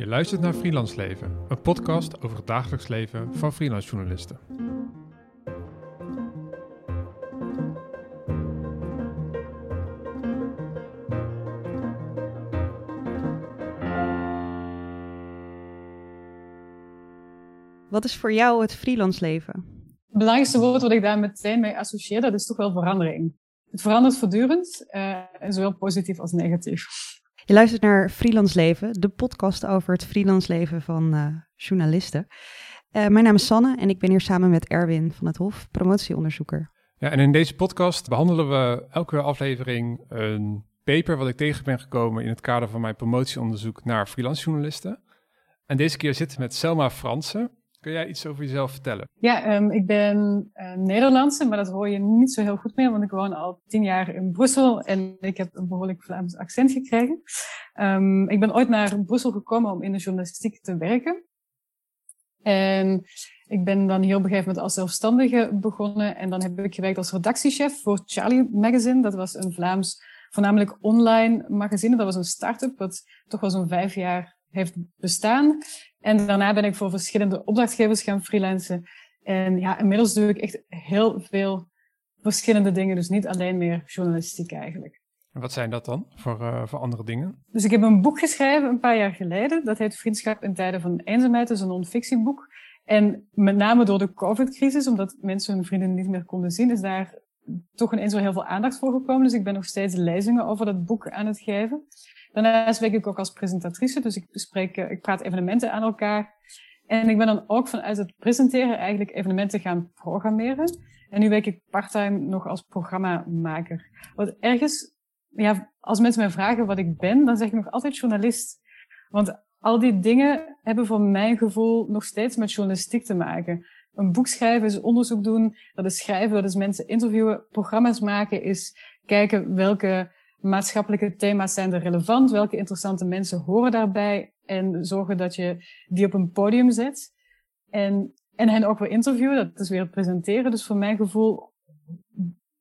Je luistert naar Freelance Leven, een podcast over het dagelijks leven van freelance journalisten. Wat is voor jou het freelance leven? Het belangrijkste woord wat ik daar meteen mee associeer, dat is toch wel verandering. Het verandert voortdurend, uh, zowel positief als negatief. Je luistert naar Freelance Leven, de podcast over het freelance leven van uh, journalisten. Uh, mijn naam is Sanne en ik ben hier samen met Erwin van het Hof, promotieonderzoeker. Ja, en in deze podcast behandelen we elke aflevering een paper wat ik tegen ben gekomen in het kader van mijn promotieonderzoek naar freelance journalisten. En deze keer zitten we met Selma Fransen. Kun jij iets over jezelf vertellen? Ja, um, ik ben uh, Nederlandse, maar dat hoor je niet zo heel goed meer, want ik woon al tien jaar in Brussel en ik heb een behoorlijk Vlaams accent gekregen. Um, ik ben ooit naar Brussel gekomen om in de journalistiek te werken. En ik ben dan hier op een gegeven moment als zelfstandige begonnen en dan heb ik gewerkt als redactiechef voor Charlie Magazine. Dat was een Vlaams, voornamelijk online magazine. Dat was een start-up wat toch wel zo'n vijf jaar heeft bestaan. En daarna ben ik voor verschillende opdrachtgevers gaan freelancen. En ja, inmiddels doe ik echt heel veel verschillende dingen. Dus niet alleen meer journalistiek eigenlijk. En wat zijn dat dan voor, uh, voor andere dingen? Dus ik heb een boek geschreven een paar jaar geleden. Dat heet Vriendschap in tijden van eenzaamheid. Dat is een non-fictieboek. En met name door de COVID-crisis, omdat mensen hun vrienden niet meer konden zien, is daar toch ineens wel heel veel aandacht voor gekomen. Dus ik ben nog steeds lezingen over dat boek aan het geven. Daarnaast werk ik ook als presentatrice, dus ik, spreek, eh, ik praat evenementen aan elkaar. En ik ben dan ook vanuit het presenteren eigenlijk evenementen gaan programmeren. En nu werk ik parttime nog als programmamaker. Wat ergens, ja, als mensen mij vragen wat ik ben, dan zeg ik nog altijd journalist. Want al die dingen hebben voor mijn gevoel nog steeds met journalistiek te maken. Een boek schrijven is onderzoek doen, dat is schrijven, dat is mensen interviewen. Programma's maken is kijken welke maatschappelijke thema's zijn er relevant, welke interessante mensen horen daarbij en zorgen dat je die op een podium zet. En, en hen ook weer interviewen, dat is weer presenteren. Dus voor mijn gevoel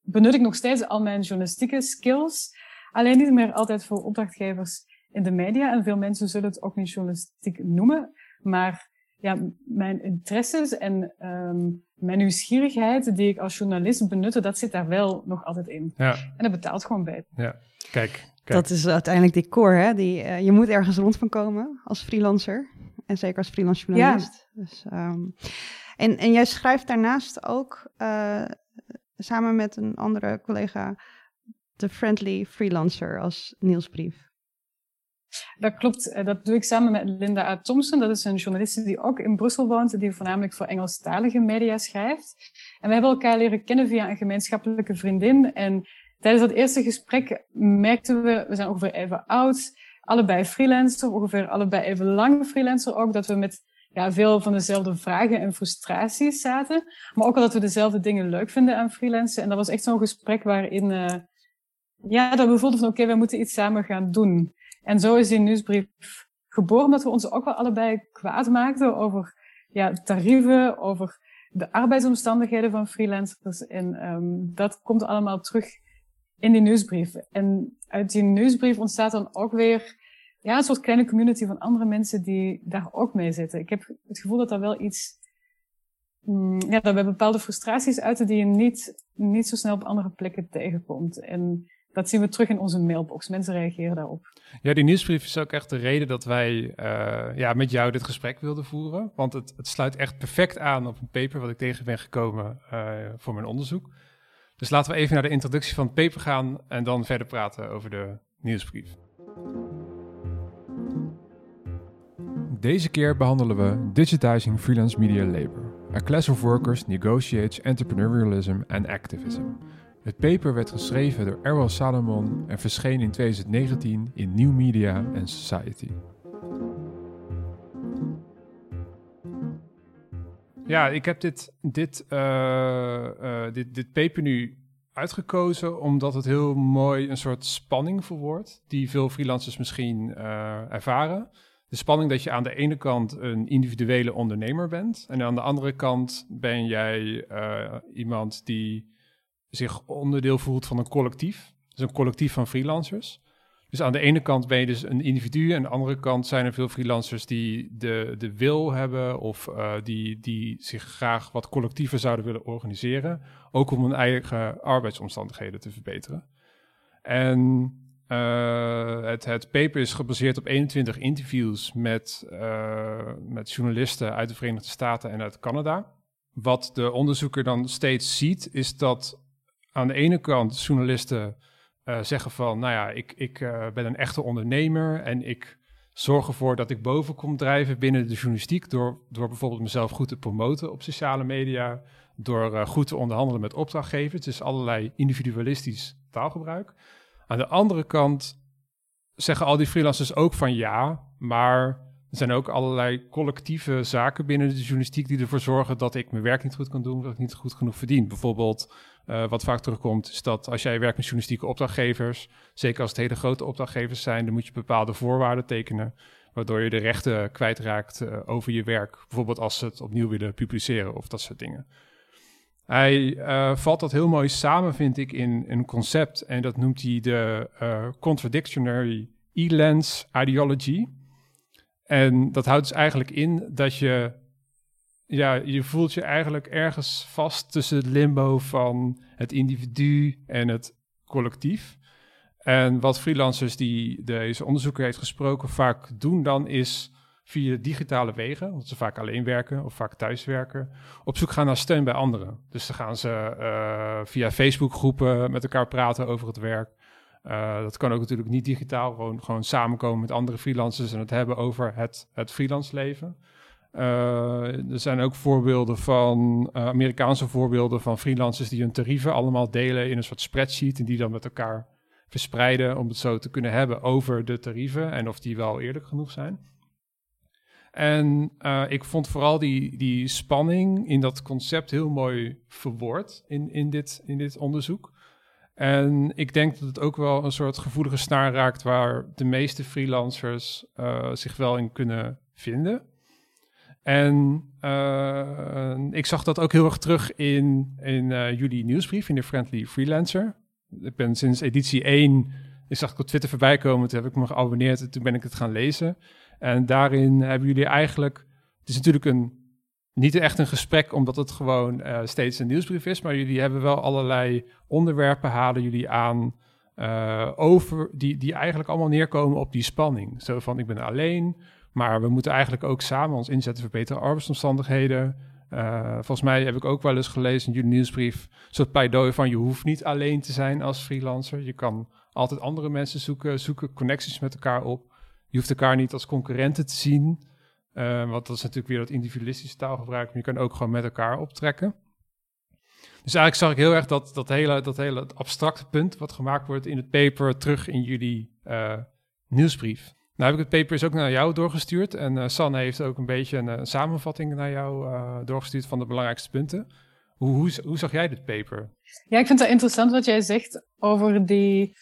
benut ik nog steeds al mijn journalistieke skills, alleen niet meer altijd voor opdrachtgevers in de media. En veel mensen zullen het ook niet journalistiek noemen, maar ja, mijn interesses en um, mijn nieuwsgierigheid die ik als journalist benutte, dat zit daar wel nog altijd in. Ja. En dat betaalt gewoon bij. Ja, kijk. kijk. Dat is uiteindelijk die core, hè? Die, uh, je moet ergens rond van komen als freelancer. En zeker als freelance journalist. Ja. Dus, um, en, en jij schrijft daarnaast ook uh, samen met een andere collega de Friendly Freelancer als nieuwsbrief. Dat klopt. Eh, dat doe ik samen met Linda A. Thompson. Dat is een journaliste die ook in Brussel woont, die voornamelijk voor Engelstalige media schrijft. En we hebben elkaar leren kennen via een gemeenschappelijke vriendin. En tijdens dat eerste gesprek merkten we, we zijn ongeveer even oud, allebei freelancer, ongeveer allebei even lang freelancer ook, dat we met ja, veel van dezelfde vragen en frustraties zaten. Maar ook al dat we dezelfde dingen leuk vinden aan freelancen. En dat was echt zo'n gesprek waarin, uh, ja, dat we voelden van oké, we moeten iets samen gaan doen. En zo is die nieuwsbrief geboren, omdat we ons ook wel allebei kwaad maakten over ja, tarieven, over de arbeidsomstandigheden van freelancers. En um, dat komt allemaal terug in die nieuwsbrief. En uit die nieuwsbrief ontstaat dan ook weer ja, een soort kleine community van andere mensen die daar ook mee zitten. Ik heb het gevoel dat er wel iets, mm, ja, dat we bepaalde frustraties uiten die je niet, niet zo snel op andere plekken tegenkomt. En dat zien we terug in onze mailbox. Mensen reageren daarop. Ja, die nieuwsbrief is ook echt de reden dat wij uh, ja, met jou dit gesprek wilden voeren. Want het, het, sluit echt perfect aan op een paper wat ik tegen ben gekomen uh, voor mijn onderzoek. Dus laten we even naar de introductie van het paper gaan en dan verder praten over de nieuwsbrief. Deze keer behandelen we Digitizing Freelance Media Labor. A Class of Workers Negotiates Entrepreneurialism and Activism. Het paper werd geschreven door Errol Salomon en verscheen in 2019 in New Media and Society. Ja, ik heb dit, dit, uh, uh, dit, dit paper nu uitgekozen omdat het heel mooi een soort spanning verwoordt, die veel freelancers misschien uh, ervaren. De spanning dat je aan de ene kant een individuele ondernemer bent en aan de andere kant ben jij iemand die zich onderdeel voelt van een collectief. Dus een collectief van freelancers. Dus aan de ene kant ben je dus een individu, en aan de andere kant zijn er veel freelancers die de, de wil hebben of uh, die, die zich graag wat collectiever zouden willen organiseren, ook om hun eigen arbeidsomstandigheden te verbeteren. En uh, het, het paper is gebaseerd op 21 interviews met, uh, met journalisten uit de Verenigde Staten en uit Canada. Wat de onderzoeker dan steeds ziet, is dat aan de ene kant journalisten uh, zeggen van, nou ja, ik, ik ben een echte ondernemer en ik zorg ervoor dat ik boven kom drijven binnen de journalistiek door, door bijvoorbeeld mezelf goed te promoten op sociale media, door goed te onderhandelen met opdrachtgevers, dus allerlei individualistisch taalgebruik. Aan de andere kant zeggen al die freelancers ook van ja, maar er zijn ook allerlei collectieve zaken binnen de journalistiek die ervoor zorgen dat ik mijn werk niet goed kan doen, dat ik niet goed genoeg verdien. Bijvoorbeeld, uh, wat vaak terugkomt, is dat als jij werkt met journalistieke opdrachtgevers, zeker als het hele grote opdrachtgevers zijn, dan moet je bepaalde voorwaarden tekenen, waardoor je de rechten kwijtraakt uh, over je werk. Bijvoorbeeld als ze het opnieuw willen publiceren of dat soort dingen. Hij uh, valt dat heel mooi samen, vind ik, in een concept. En dat noemt hij de contradictionary e-lens ideology. En dat houdt dus eigenlijk in dat je, ja, je voelt je eigenlijk ergens vast tussen het limbo van het individu en het collectief. En wat freelancers die deze onderzoeker heeft gesproken vaak doen dan is via digitale wegen, omdat ze vaak alleen werken of vaak thuiswerken, op zoek gaan naar steun bij anderen. Dus dan gaan ze uh, via Facebook-groepen met elkaar praten over het werk. Uh, dat kan ook natuurlijk niet digitaal, gewoon, gewoon samenkomen met andere freelancers en het hebben over het, het freelance leven. Uh, er zijn ook voorbeelden van Amerikaanse voorbeelden van freelancers die hun tarieven allemaal delen in een soort spreadsheet en die dan met elkaar verspreiden om het zo te kunnen hebben over de tarieven en of die wel eerlijk genoeg zijn. En ik vond vooral die, die spanning in dat concept heel mooi verwoord in, in, dit, in dit onderzoek. En ik denk dat het ook wel een soort gevoelige snaar raakt waar de meeste freelancers uh, zich wel in kunnen vinden. En uh, ik zag dat ook heel erg terug in, in jullie nieuwsbrief, in de Friendly Freelancer. Ik ben sinds editie 1, ik zag ik op Twitter voorbij komen, toen heb ik me geabonneerd en toen ben ik het gaan lezen. En daarin hebben jullie eigenlijk, het is natuurlijk een, niet echt een gesprek omdat het gewoon uh, steeds een nieuwsbrief is, maar jullie hebben wel allerlei onderwerpen, halen jullie aan uh, over, die, die eigenlijk allemaal neerkomen op die spanning. Zo van, ik ben alleen, maar we moeten eigenlijk ook samen ons inzetten voor betere arbeidsomstandigheden. Uh, volgens mij heb ik ook wel eens gelezen in jullie nieuwsbrief, een soort pleidooi van je hoeft niet alleen te zijn als freelancer. Je kan altijd andere mensen zoeken, zoeken connecties met elkaar op. Je hoeft elkaar niet als concurrenten te zien. Uh, want dat is natuurlijk weer dat individualistische taalgebruik. Maar je kan ook gewoon met elkaar optrekken. Dus eigenlijk zag ik heel erg dat, dat, hele, dat hele abstracte punt wat gemaakt wordt in het paper terug in jullie uh, nieuwsbrief. Nou heb ik het paper is ook naar jou doorgestuurd. En uh, Sanne heeft ook een beetje een, een samenvatting naar jou doorgestuurd van de belangrijkste punten. Hoe, hoe, hoe zag jij dit paper? Ja, ik vind het interessant wat jij zegt over die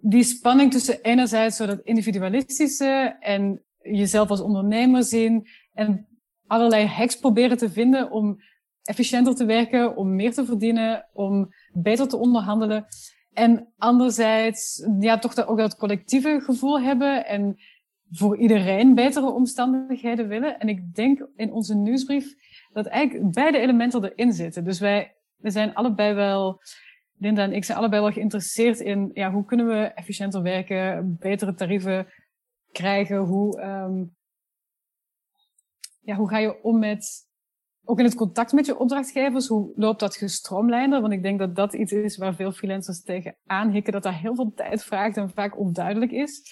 die spanning tussen enerzijds zo dat individualistische en jezelf als ondernemer zien en allerlei hacks proberen te vinden om efficiënter te werken, om meer te verdienen, om beter te onderhandelen. En anderzijds, ja, toch ook dat collectieve gevoel hebben en voor iedereen betere omstandigheden willen. En ik denk in onze nieuwsbrief dat eigenlijk beide elementen erin zitten. Dus wij, we zijn allebei wel Linda en ik zijn allebei wel geïnteresseerd in ja, hoe kunnen we efficiënter werken, betere tarieven krijgen, hoe, um, ja, hoe ga je om met, ook in het contact met je opdrachtgevers, hoe loopt dat gestroomlijnder? Want ik denk dat dat iets is waar veel freelancers tegen aanhikken, dat dat heel veel tijd vraagt en vaak onduidelijk is.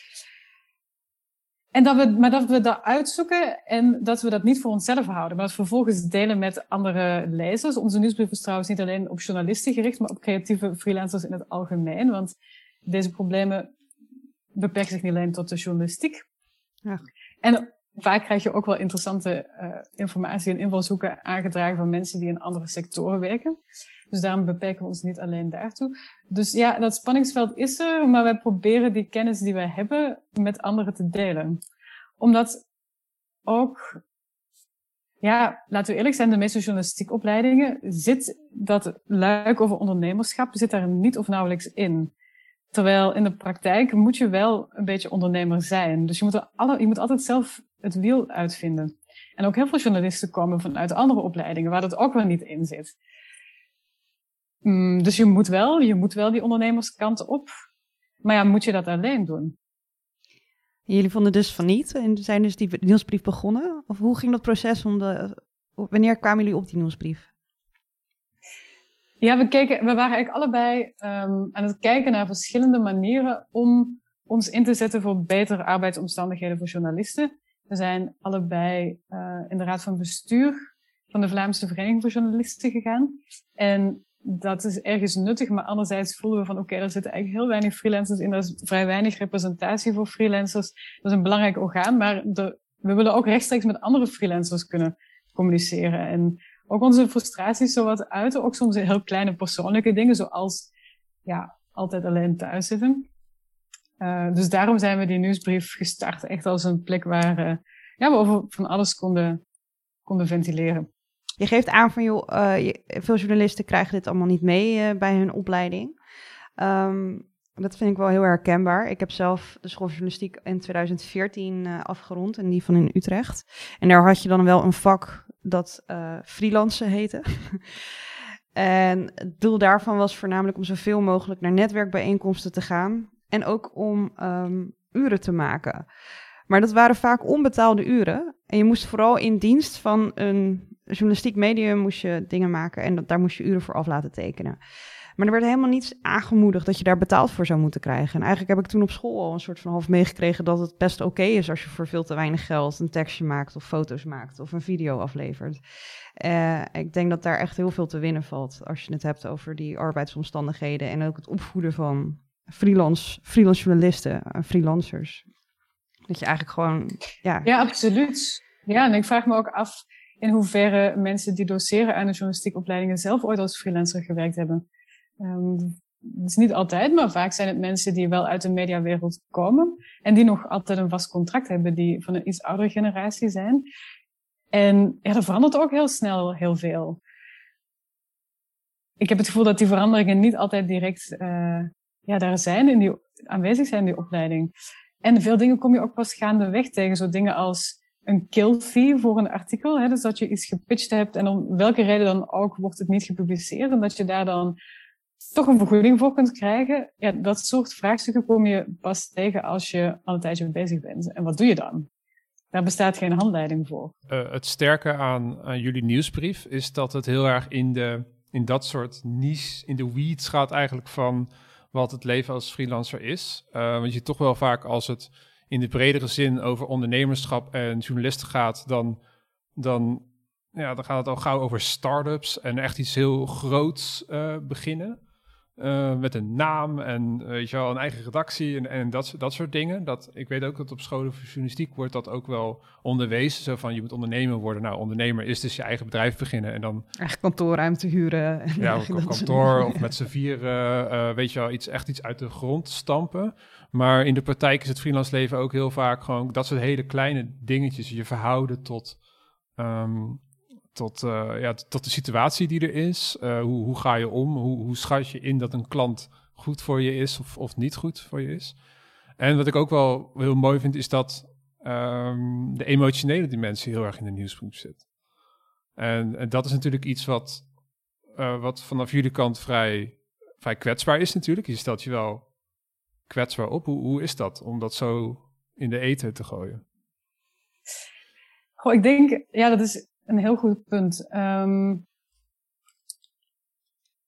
En dat we, maar dat we dat uitzoeken en dat we dat niet voor onszelf houden, maar dat vervolgens delen met andere lezers. Onze nieuwsbrief is trouwens niet alleen op journalisten gericht, maar op creatieve freelancers in het algemeen. Want deze problemen beperken zich niet alleen tot de journalistiek. Ja. En vaak krijg je ook wel interessante uh, informatie en invalshoeken aangedragen van mensen die in andere sectoren werken. Dus daarom beperken we ons niet alleen daartoe. Dus ja, dat spanningsveld is er, maar wij proberen die kennis die wij hebben met anderen te delen. Omdat ook, ja, laten we eerlijk zijn, de meeste journalistiek opleidingen zit dat luik over ondernemerschap zit daar niet of nauwelijks in. Terwijl in de praktijk moet je wel een beetje ondernemer zijn. Dus je moet, alle, je moet altijd zelf het wiel uitvinden. En ook heel veel journalisten komen vanuit andere opleidingen waar dat ook wel niet in zit. Mm, dus je moet wel, je moet wel die ondernemerskant op. Maar ja, moet je dat alleen doen? Jullie vonden dus van niet en zijn dus die nieuwsbrief begonnen? Of hoe ging dat proces? Om de, wanneer kwamen jullie op die nieuwsbrief? Ja, we, keken, we waren eigenlijk allebei um, aan het kijken naar verschillende manieren om ons in te zetten voor betere arbeidsomstandigheden voor journalisten. We zijn allebei uh, in de raad van bestuur van de Vlaamse Vereniging voor Journalisten gegaan. En dat is ergens nuttig, maar anderzijds voelen we van oké, er zitten eigenlijk heel weinig freelancers in, er is vrij weinig representatie voor freelancers. Dat is een belangrijk orgaan, maar de, we willen ook rechtstreeks met andere freelancers kunnen communiceren. En ook onze frustraties zo wat uiten, ook soms heel kleine persoonlijke dingen, zoals ja, altijd alleen thuis zitten. Uh, dus daarom zijn we die nieuwsbrief gestart, echt als een plek waar uh, ja, we over van alles konden, konden ventileren. Je geeft aan van, joh, uh, veel journalisten krijgen dit allemaal niet mee bij hun opleiding. Um, dat vind ik wel heel herkenbaar. Ik heb zelf de school journalistiek in 2014 afgerond en die van in Utrecht. En daar had je dan wel een vak dat uh, freelancen heette. en het doel daarvan was voornamelijk om zoveel mogelijk naar netwerkbijeenkomsten te gaan. En ook om um, uren te maken. Maar dat waren vaak onbetaalde uren. En je moest vooral in dienst van een journalistiek medium moest je dingen maken. En dat, daar moest je uren voor af laten tekenen. Maar er werd helemaal niets aangemoedigd dat je daar betaald voor zou moeten krijgen. En eigenlijk heb ik toen op school al een soort van half meegekregen dat het best oké is als je voor veel te weinig geld een tekstje maakt of foto's maakt of een video aflevert. Uh, ik denk dat daar echt heel veel te winnen valt als je het hebt over die arbeidsomstandigheden en ook het opvoeden van freelance, freelance journalisten en freelancers. Dat je eigenlijk gewoon, ja. Ja, absoluut. Ja, en ik vraag me ook af in hoeverre mensen die doseren aan de journalistieke opleidingen zelf ooit als freelancer gewerkt hebben. Um, het is niet altijd, maar vaak zijn het mensen die wel uit de mediawereld komen en die nog altijd een vast contract hebben, die van een iets oudere generatie zijn. En ja, er verandert ook heel snel heel veel. Ik heb het gevoel dat die veranderingen niet altijd direct uh, ja, daar zijn, in die, aanwezig zijn in die opleiding. En veel dingen kom je ook pas gaandeweg tegen. Zo dingen als een kill fee voor een artikel. Hè? Dus dat je iets gepitcht hebt en om welke reden dan ook wordt het niet gepubliceerd. En dat je daar dan toch een vergoeding voor kunt krijgen. Ja, dat soort vraagstukken kom je pas tegen als je al een tijdje bezig bent. En wat doe je dan? Daar bestaat geen handleiding voor. Uh, het sterke aan, aan jullie nieuwsbrief is dat het heel erg in, de, in dat soort niche, in de weeds gaat eigenlijk van wat het leven als freelancer is. Uh, want je toch wel vaak als het in de bredere zin over ondernemerschap en journalisten gaat, dan, dan, ja, dan gaat het al gauw over start-ups en echt iets heel groots uh, beginnen. Uh, met een naam en weet je wel, een eigen redactie en, en dat, dat soort dingen. Dat, ik weet ook dat op scholen voor journalistiek wordt dat ook wel onderwezen. Zo van, je moet ondernemer worden. Nou, ondernemer is dus je eigen bedrijf beginnen en dan... Echt kantoorruimte huren. Ja, op kantoor of met z'n vier, uh, weet je wel, iets, echt iets uit de grond stampen. Maar in de praktijk is het freelance leven ook heel vaak gewoon dat soort hele kleine dingetjes. Je verhouden tot... Um, tot, uh, ja, tot de situatie die er is. Uh, hoe, hoe ga je om? Hoe, hoe schat je in dat een klant goed voor je is of, of niet goed voor je is? En wat ik ook wel heel mooi vind, is dat um, de emotionele dimensie heel erg in de nieuwsbrief zit. En, en dat is natuurlijk iets wat, uh, wat vanaf jullie kant vrij, vrij kwetsbaar is natuurlijk. Je stelt je wel kwetsbaar op. Hoe, hoe is dat om dat zo in de eten te gooien? Goh, ik denk, ja, dat is een heel goed punt. Um,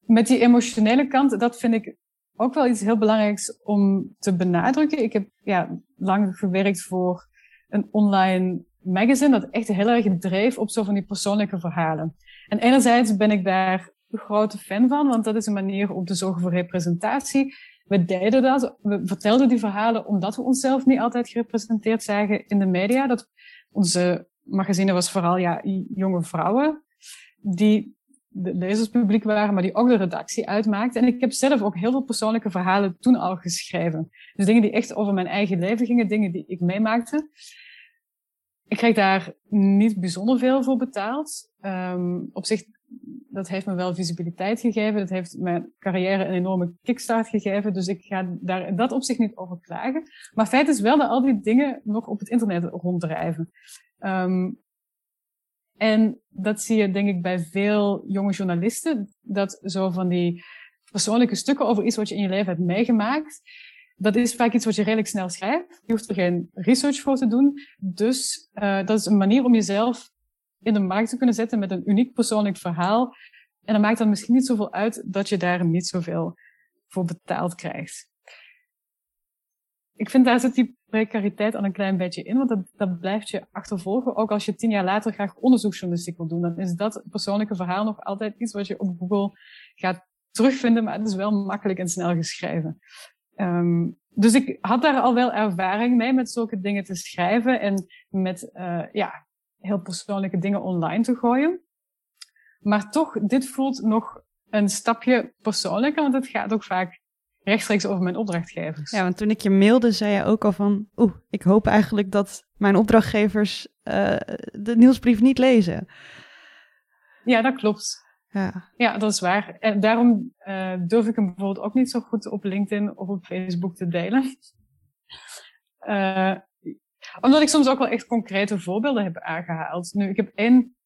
met die emotionele kant, dat vind ik ook wel iets heel belangrijks om te benadrukken. Ik heb ja, lang gewerkt voor een online magazine dat echt heel erg dreef op zo van die persoonlijke verhalen. En enerzijds ben ik daar een grote fan van, want dat is een manier om te zorgen voor representatie. We deden dat, we vertelden die verhalen omdat we onszelf niet altijd gerepresenteerd zagen in de media. Dat onze magazine was vooral ja, jonge vrouwen die de lezerspubliek waren, maar die ook de redactie uitmaakten. En ik heb zelf ook heel veel persoonlijke verhalen toen al geschreven. Dus dingen die echt over mijn eigen leven gingen, dingen die ik meemaakte. Ik kreeg daar niet bijzonder veel voor betaald. Um, op zich dat heeft me wel visibiliteit gegeven. Dat heeft mijn carrière een enorme kickstart gegeven. Dus ik ga daar in dat opzicht niet over klagen. Maar feit is wel dat al die dingen nog op het internet ronddrijven. Um, en dat zie je denk ik bij veel jonge journalisten. Dat zo van die persoonlijke stukken over iets wat je in je leven hebt meegemaakt. Dat is vaak iets wat je redelijk snel schrijft. Je hoeft er geen research voor te doen. Dus uh, dat is een manier om jezelf in de markt te kunnen zetten met een uniek persoonlijk verhaal. En dan maakt dan misschien niet zoveel uit dat je daar niet zoveel voor betaald krijgt. Ik vind daar zit die precariteit al een klein beetje in, want dat, dat blijft je achtervolgen. Ook als je tien jaar later graag onderzoeksjournalistiek wil doen, dan is dat persoonlijke verhaal nog altijd iets wat je op Google gaat terugvinden, maar het is wel makkelijk en snel geschreven. Um, dus ik had daar al wel ervaring mee met zulke dingen te schrijven en met uh, ja, heel persoonlijke dingen online te gooien. Maar toch, dit voelt nog een stapje persoonlijker, want het gaat ook vaak rechtstreeks over mijn opdrachtgevers. Ja, want toen ik je mailde, zei je ook al van, oeh, ik hoop eigenlijk dat mijn opdrachtgevers uh, de nieuwsbrief niet lezen. Ja, dat klopt. Ja. ja, dat is waar. En daarom uh, durf ik hem bijvoorbeeld ook niet zo goed op LinkedIn of op Facebook te delen. Uh, omdat ik soms ook wel echt concrete voorbeelden heb aangehaald. Nu, ik heb één,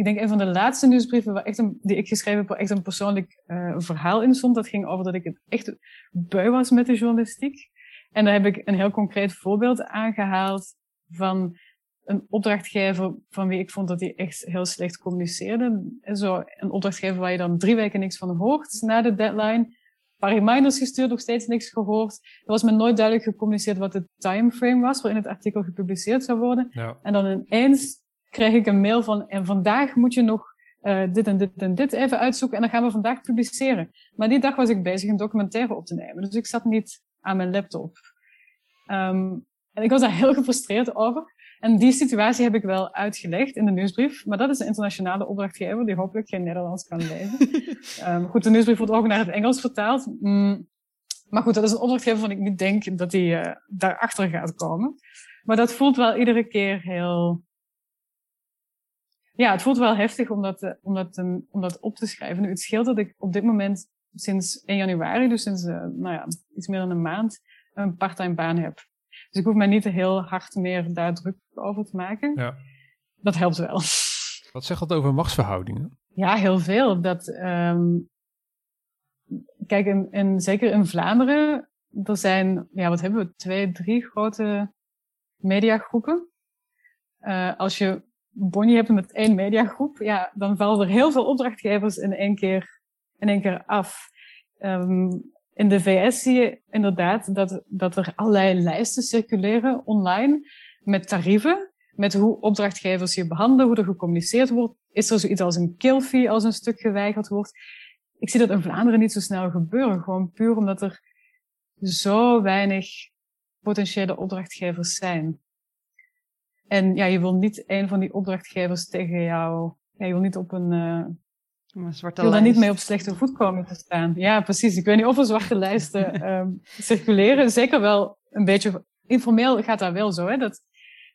ik denk een van de laatste nieuwsbrieven waar echt een, die ik geschreven heb, waar echt een persoonlijk uh, verhaal in stond. Dat ging over dat ik het echt bui was met de journalistiek. En daar heb ik een heel concreet voorbeeld aangehaald van een opdrachtgever van wie ik vond dat hij echt heel slecht communiceerde. Zo een opdrachtgever waar je dan drie weken niks van hoort na de deadline paar reminders gestuurd, nog steeds niks gehoord. Er was me nooit duidelijk gecommuniceerd wat de timeframe was waarin het artikel gepubliceerd zou worden. Ja. En dan ineens kreeg ik een mail van, en vandaag moet je nog uh, dit en dit en dit even uitzoeken en dan gaan we vandaag publiceren. Maar die dag was ik bezig een documentaire op te nemen, dus ik zat niet aan mijn laptop. Um, en ik was daar heel gefrustreerd over. En die situatie heb ik wel uitgelegd in de nieuwsbrief. Maar dat is een internationale opdrachtgever die hopelijk geen Nederlands kan lezen. um, goed, de nieuwsbrief wordt ook naar het Engels vertaald. Mm, maar goed, dat is een opdrachtgever van ik niet denk dat hij uh, daarachter gaat komen. Maar dat voelt wel iedere keer heel... Ja, het voelt wel heftig om dat, uh, om dat, om dat op te schrijven. Nu, het scheelt dat ik op dit moment sinds 1 januari, dus sinds uh, nou ja, iets meer dan een maand, een parttime baan heb. Dus ik hoef mij niet heel hard meer daar druk over te maken. Ja. Dat helpt wel. Wat zegt dat over machtsverhoudingen? Ja, heel veel. Dat, um, kijk, in, in, zeker in Vlaanderen, er zijn, ja, wat hebben we, twee, drie grote mediagroepen. Uh, als je bonnie hebt met één mediagroep, ja, dan vallen er heel veel opdrachtgevers in één keer, in één keer af. Um, in de VS zie je inderdaad dat, dat er allerlei lijsten circuleren online met tarieven, met hoe opdrachtgevers je behandelen, hoe er gecommuniceerd wordt. Is er zoiets als een kill fee als een stuk geweigerd wordt? Ik zie dat in Vlaanderen niet zo snel gebeuren, gewoon puur omdat er zo weinig potentiële opdrachtgevers zijn. En ja, je wil niet een van die opdrachtgevers tegen jou, ja, je wil niet op een, uh, een zwarte wil daar niet mee op slechte voet komen te staan. Ja, precies. Ik weet niet of er zwarte lijsten um, circuleren. Zeker wel een beetje informeel gaat dat wel zo. Hè? Dat,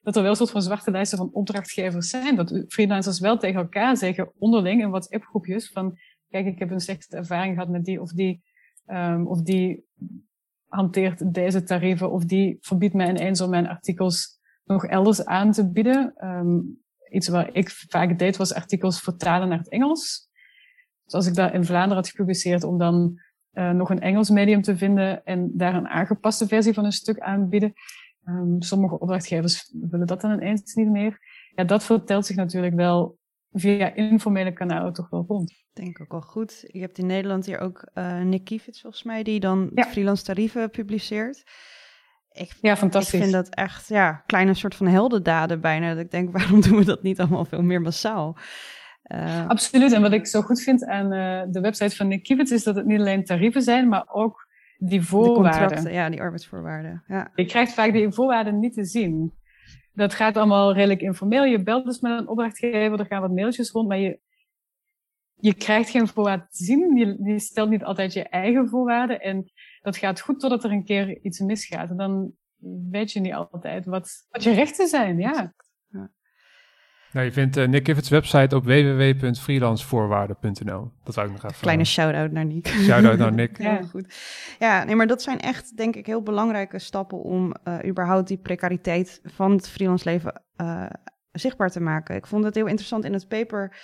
dat er wel een soort van zwarte lijsten van opdrachtgevers zijn. Dat freelancers wel tegen elkaar zeggen, onderling in WhatsApp-groepjes, van kijk, ik heb een slechte ervaring gehad met die of die, um, of die hanteert deze tarieven, of die verbiedt mij ineens om mijn artikels nog elders aan te bieden. Um, iets wat ik vaak deed, was artikels vertalen naar het Engels. Dus als ik dat in Vlaanderen had gepubliceerd, om dan uh, nog een Engels medium te vinden en daar een aangepaste versie van een stuk aanbieden. Um, sommige opdrachtgevers willen dat dan ineens niet meer. Ja, dat vertelt zich natuurlijk wel via informele kanalen toch wel rond. Denk ook wel goed. Je hebt in Nederland hier ook uh, Nick Kievits volgens mij, die dan ja. freelance tarieven publiceert. Ik, ja, fantastisch. Ik vind dat echt, ja, kleine soort van heldendaden bijna. Dat ik denk, waarom doen we dat niet allemaal veel meer massaal? Uh, Absoluut. En wat ik zo goed vind aan uh, de website van Nick is dat het niet alleen tarieven zijn, maar ook die voorwaarden. ja, die arbeidsvoorwaarden. Ja. Je krijgt vaak die voorwaarden niet te zien. Dat gaat allemaal redelijk informeel. Je belt dus met een opdrachtgever, er gaan wat mailtjes rond, maar je, je krijgt geen voorwaarden te zien. Je, je stelt niet altijd je eigen voorwaarden. En dat gaat goed totdat er een keer iets misgaat. En dan weet je niet altijd wat, wat je rechten zijn. Ja. Nou, je vindt uh, Nick Kivets website op www.freelancevoorwaarden.nl. Dat zou ik nog even... Kleine shout-out naar Nick. Shout-out naar Nick. ja, goed. Ja, nee, maar dat zijn echt, denk ik, heel belangrijke stappen om uh, überhaupt die precariteit van het freelance leven uh, zichtbaar te maken. Ik vond het heel interessant in het paper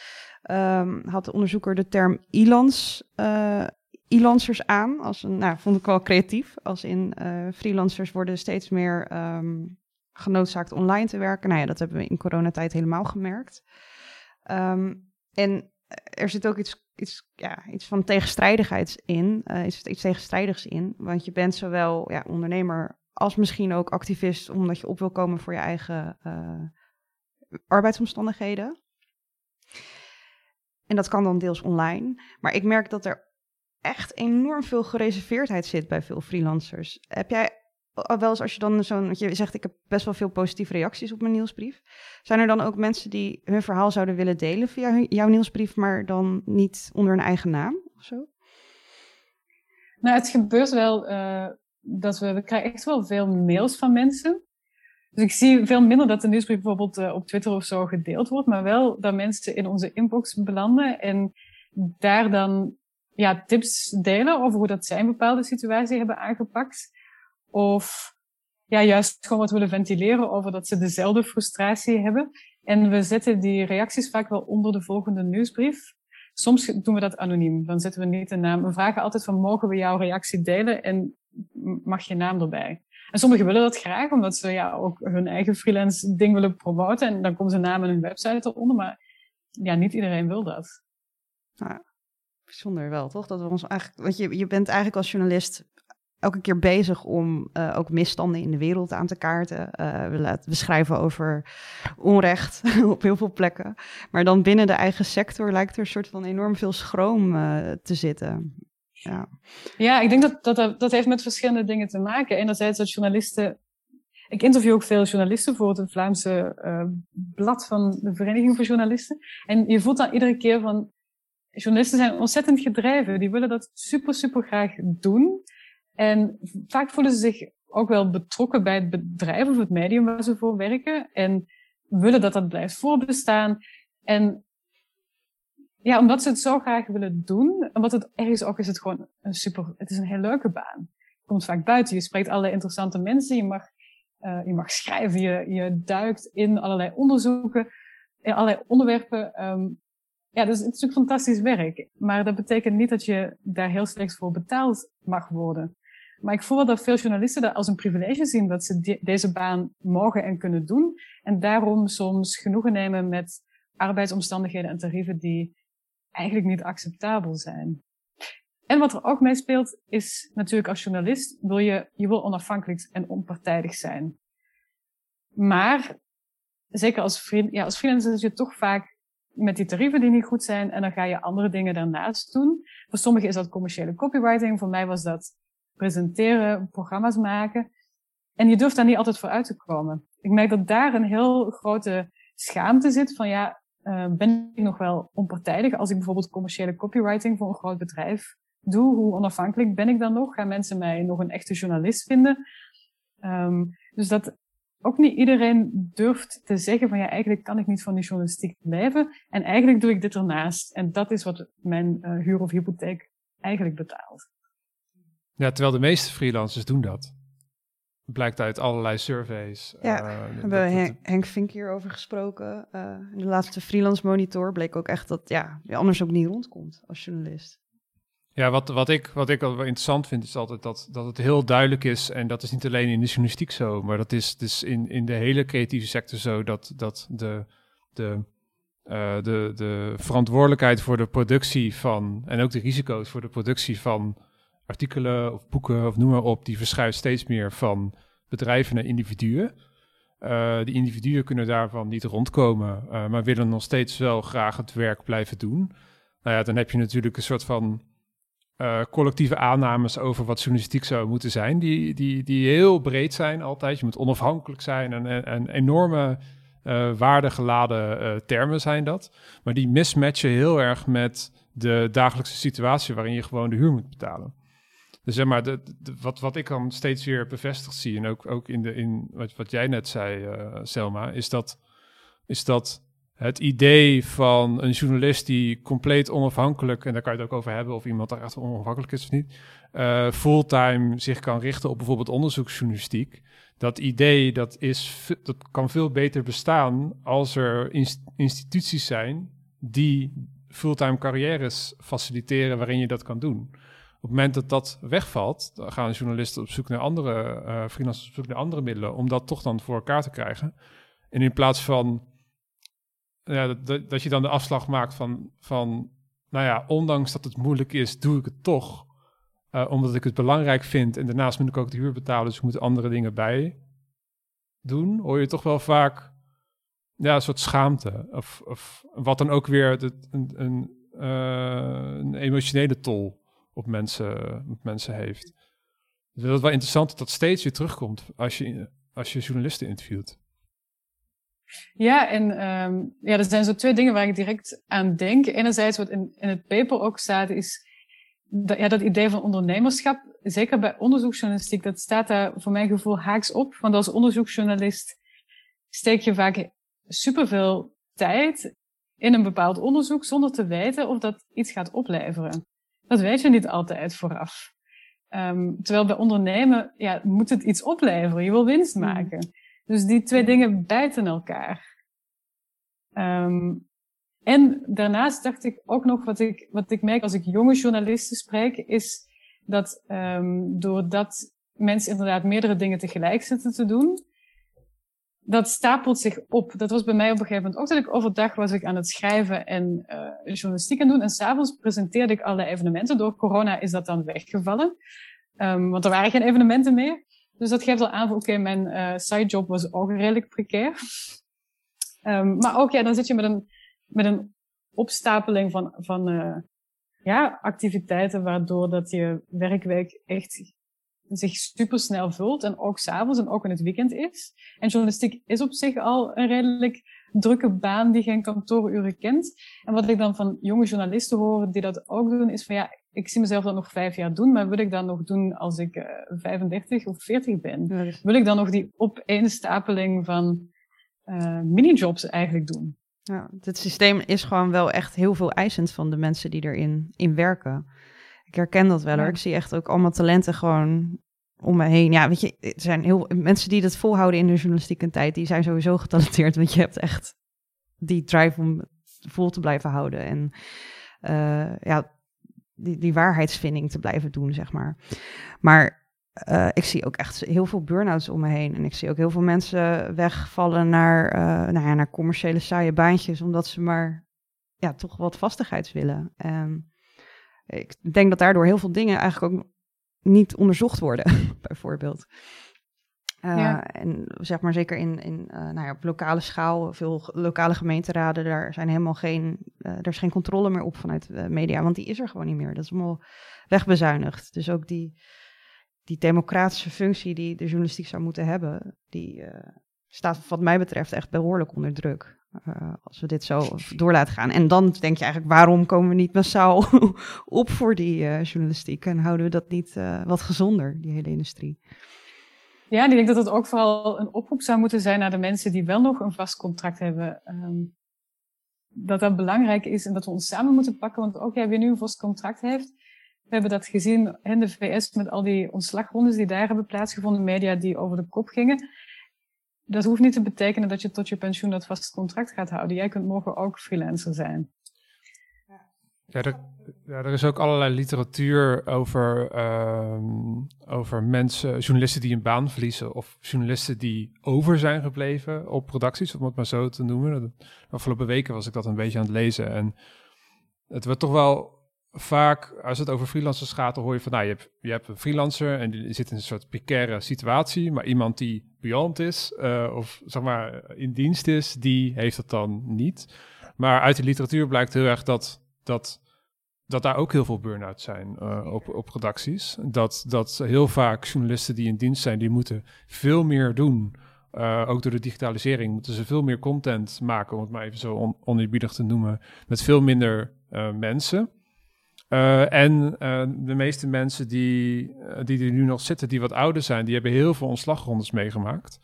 um, had de onderzoeker de term ilans, uh, e-lancers aan. Als een, nou, vond ik wel creatief. Als in uh, freelancers worden steeds meer um, genoodzaakt online te werken. Nou ja, dat hebben we in coronatijd helemaal gemerkt. Um, en er zit ook iets, iets, ja, iets van tegenstrijdigheid in. Uh, is iets tegenstrijdigs in. Want je bent zowel ja, ondernemer als misschien ook activist, omdat je op wil komen voor je eigen uh, arbeidsomstandigheden. En dat kan dan deels online. Maar ik merk dat er echt enorm veel gereserveerdheid zit bij veel freelancers. Heb jij wel eens als je dan zo'n, je zegt ik heb best wel veel positieve reacties op mijn nieuwsbrief. Zijn er dan ook mensen die hun verhaal zouden willen delen via jouw nieuwsbrief, maar dan niet onder een eigen naam of zo? Nou, het gebeurt wel uh, dat we, we krijgen echt wel veel mails van mensen. Dus ik zie veel minder dat de nieuwsbrief bijvoorbeeld uh, op Twitter of zo gedeeld wordt, maar wel dat mensen in onze inbox belanden en daar dan ja, tips delen over hoe dat zij een bepaalde situatie hebben aangepakt. Of ja, juist gewoon wat willen ventileren over dat ze dezelfde frustratie hebben. En we zetten die reacties vaak wel onder de volgende nieuwsbrief. Soms doen we dat anoniem. Dan zetten we niet een naam. We vragen altijd van mogen we jouw reactie delen en mag je naam erbij. En sommigen willen dat graag, omdat ze ja, ook hun eigen freelance ding willen promoten. En dan komen ze naam en hun website eronder. Maar ja, niet iedereen wil dat. Nou, bijzonder wel, toch? Dat we ons eigenlijk, want je, je bent eigenlijk als journalist elke keer bezig om uh, ook misstanden in de wereld aan te kaarten. Uh, we, laten, schrijven over onrecht op heel veel plekken. Maar dan binnen de eigen sector lijkt er een soort van enorm veel schroom uh, te zitten. Ja. ja, ik denk dat, dat dat heeft met verschillende dingen te maken. Enerzijds dat journalisten. Ik interview ook veel journalisten voor het Vlaamse blad van de Vereniging voor Journalisten. En je voelt dan iedere keer van. Journalisten zijn ontzettend gedreven. Die willen dat super, super graag doen. En vaak voelen ze zich ook wel betrokken bij het bedrijf of het medium waar ze voor werken. En willen dat dat blijft voorbestaan. En ja, omdat ze het zo graag willen doen, omdat het ergens ook is het gewoon een super, het is een heel leuke baan. Je komt vaak buiten, je spreekt allerlei interessante mensen, je mag, uh, je mag schrijven, je, je duikt in allerlei onderzoeken, in allerlei onderwerpen. Um, ja, dus het is natuurlijk fantastisch werk. Maar dat betekent niet dat je daar heel slecht voor betaald mag worden. Maar ik voel dat veel journalisten dat als een privilege zien dat ze de deze baan mogen en kunnen doen. En daarom soms genoegen nemen met arbeidsomstandigheden en tarieven die eigenlijk niet acceptabel zijn. En wat er ook mee speelt, is natuurlijk als journalist wil je, je wil onafhankelijk en onpartijdig zijn. Maar, zeker als, vriend, ja, als freelancer zit je toch vaak met die tarieven die niet goed zijn en dan ga je andere dingen daarnaast doen. Voor sommigen is dat commerciële copywriting, voor mij was dat presenteren, programma's maken. En je durft daar niet altijd voor uit te komen. Ik merk dat daar een heel grote schaamte zit van ja, uh, ben ik nog wel onpartijdig als ik bijvoorbeeld commerciële copywriting voor een groot bedrijf doe? Hoe onafhankelijk ben ik dan nog? Gaan mensen mij nog een echte journalist vinden? Um, dus dat ook niet iedereen durft te zeggen van ja, eigenlijk kan ik niet van die journalistiek leven en eigenlijk doe ik dit ernaast. En dat is wat mijn uh, huur of hypotheek eigenlijk betaalt. Ja, terwijl de meeste freelancers doen dat. Blijkt uit allerlei surveys. Ja, uh, hebben we Henk, Henk Vink hierover gesproken. Uh, in de laatste freelance monitor bleek ook echt dat ja, je anders ook niet rondkomt als journalist. Ja, wat, wat, ik, wat ik wel interessant vind, is altijd dat, dat het heel duidelijk is. En dat is niet alleen in de journalistiek zo, maar dat is dus in, in de hele creatieve sector zo. Dat, dat de, de, uh, de, de verantwoordelijkheid voor de productie van. en ook de risico's voor de productie van artikelen of boeken of noem maar op, die verschuift steeds meer van bedrijven naar individuen. Uh, die individuen kunnen daarvan niet rondkomen, uh, maar willen nog steeds wel graag het werk blijven doen. Nou ja, dan heb je natuurlijk een soort van uh, collectieve aannames over wat journalistiek zou moeten zijn, die, die, die heel breed zijn altijd. Je moet onafhankelijk zijn en, en, enorme waardegeladen termen zijn dat. Maar die mismatchen heel erg met de dagelijkse situatie waarin je gewoon de huur moet betalen. Dus zeg maar, de, wat, wat ik dan steeds weer bevestigd zie, en ook, ook in, de, in wat, wat jij net zei, uh, Selma, is dat, is dat het idee van een journalist die compleet onafhankelijk, en daar kan je het ook over hebben of iemand daar echt onafhankelijk is of niet, uh, fulltime zich kan richten op bijvoorbeeld onderzoeksjournalistiek. Dat idee dat, is, dat kan veel beter bestaan als er instituties zijn die fulltime carrières faciliteren waarin je dat kan doen. Op het moment dat dat wegvalt, dan gaan journalisten op zoek naar andere, uh, freelancers op zoek naar andere middelen om dat toch dan voor elkaar te krijgen. En in plaats van ja, dat, dat je dan de afslag maakt van, van, nou ja, ondanks dat het moeilijk is, doe ik het toch. Uh, omdat ik het belangrijk vind. En daarnaast moet ik ook de huur betalen, dus ik moet andere dingen bij doen. Hoor je toch wel vaak ja, een soort schaamte. Of, of wat dan ook weer een, een, uh, een emotionele tol op mensen, op mensen heeft. Dus dat is wel interessant dat dat steeds weer terugkomt als je, als je journalisten interviewt. Ja, en um, ja, er zijn zo twee dingen waar ik direct aan denk. Enerzijds, wat in, in het paper ook staat, is dat, ja, dat idee van ondernemerschap. Zeker bij onderzoeksjournalistiek, dat staat daar voor mijn gevoel haaks op. Want als onderzoeksjournalist steek je vaak superveel tijd in een bepaald onderzoek zonder te weten of dat iets gaat opleveren. Dat weet je niet altijd vooraf. Um, terwijl bij ondernemen ja, moet het iets opleveren. Je wil winst hmm. maken. Dus die twee dingen bijten elkaar. Um, en daarnaast dacht ik ook nog, wat ik, wat ik merk als ik jonge journalisten spreek, is dat um, doordat mensen inderdaad meerdere dingen tegelijk zitten te doen, dat stapelt zich op. Dat was bij mij op een gegeven moment ook dat ik overdag was ik aan het schrijven en uh, journalistiek aan doen. En s'avonds presenteerde ik alle evenementen. Door corona is dat dan weggevallen. Um, want er waren geen evenementen meer. Dus dat geeft al aan van, oké, mijn uh, sidejob was ook redelijk precair. Um, maar ook, ja, dan zit je met een, met een opstapeling van, van uh, ja, activiteiten, waardoor dat je werkweek echt zich supersnel vult en ook s'avonds en ook in het weekend is. En journalistiek is op zich al een redelijk drukke baan die geen kantooruren kent. En wat ik dan van jonge journalisten hoor die dat ook doen, is van ja, ik zie mezelf dat nog vijf jaar doen, maar wil ik dat nog doen als ik uh, eh, 35 of 40 ben? Dus- wil ik dan nog die opeenstapeling van uh, minijobs eigenlijk doen? Ja, het systeem is gewoon wel echt heel veel eisend van de mensen die erin in werken. Ik herken dat wel hoor. Ik zie echt ook allemaal talenten gewoon om me heen. Ja, weet je, er zijn heel mensen die dat volhouden in de journalistieke tijd, die zijn sowieso getalenteerd, want je hebt echt die drive om vol te blijven houden. En uh, ja, die, die waarheidsvinding te blijven doen, zeg maar. Maar uh, ik zie ook echt heel veel burn-outs om me heen. En ik zie ook heel veel mensen wegvallen naar, uh, nou ja, naar commerciële saaie baantjes, omdat ze maar ja, toch wat vastigheid willen. En ik denk dat daardoor heel veel dingen eigenlijk ook niet onderzocht worden, bijvoorbeeld. Uh, En zeg maar zeker in, in uh, nou ja, op lokale schaal, veel lokale gemeenteraden, daar zijn helemaal geen, uh, er is geen controle meer op vanuit de media, want die is er gewoon niet meer. Dat is allemaal wegbezuinigd. Dus ook die, die democratische functie die de journalistiek zou moeten hebben, die staat wat mij betreft echt behoorlijk onder druk. als we dit zo door laten gaan. En dan denk je eigenlijk, waarom komen we niet massaal op voor die journalistiek? En houden we dat niet wat gezonder, die hele industrie? Ja, ik denk dat het ook vooral een oproep zou moeten zijn naar de mensen die wel nog een vast contract hebben. Um, dat dat belangrijk is en dat we ons samen moeten pakken. Want ook jij wie nu een vast contract heeft, we hebben dat gezien in de VS met al die ontslagrondes die daar hebben plaatsgevonden, media die over de kop gingen. Dat hoeft niet te betekenen dat je tot je pensioen dat vast contract gaat houden. Jij kunt morgen ook freelancer zijn. Ja, er, er is ook allerlei literatuur over, uh, over mensen, journalisten die een baan verliezen of journalisten die over zijn gebleven op producties, om het maar zo te noemen. De afgelopen weken was ik dat een beetje aan het lezen en het wordt toch wel vaak, als het over freelancers gaat, dan hoor je van, nou, je hebt, je hebt een freelancer en die zit in een soort precaire situatie, maar iemand die beyond is, uh, of zeg maar in dienst is, die heeft dat dan niet. Maar uit de literatuur blijkt heel erg dat dat, dat daar ook heel veel burn-outs zijn uh, op, op redacties. Dat, dat heel vaak journalisten die in dienst zijn, die moeten veel meer doen. Uh, ook door de digitalisering moeten ze veel meer content maken, om het maar even zo on te noemen, met veel minder uh, mensen. en de meeste mensen die, die er nu nog zitten, die wat ouder zijn, die hebben heel veel ontslagrondes meegemaakt.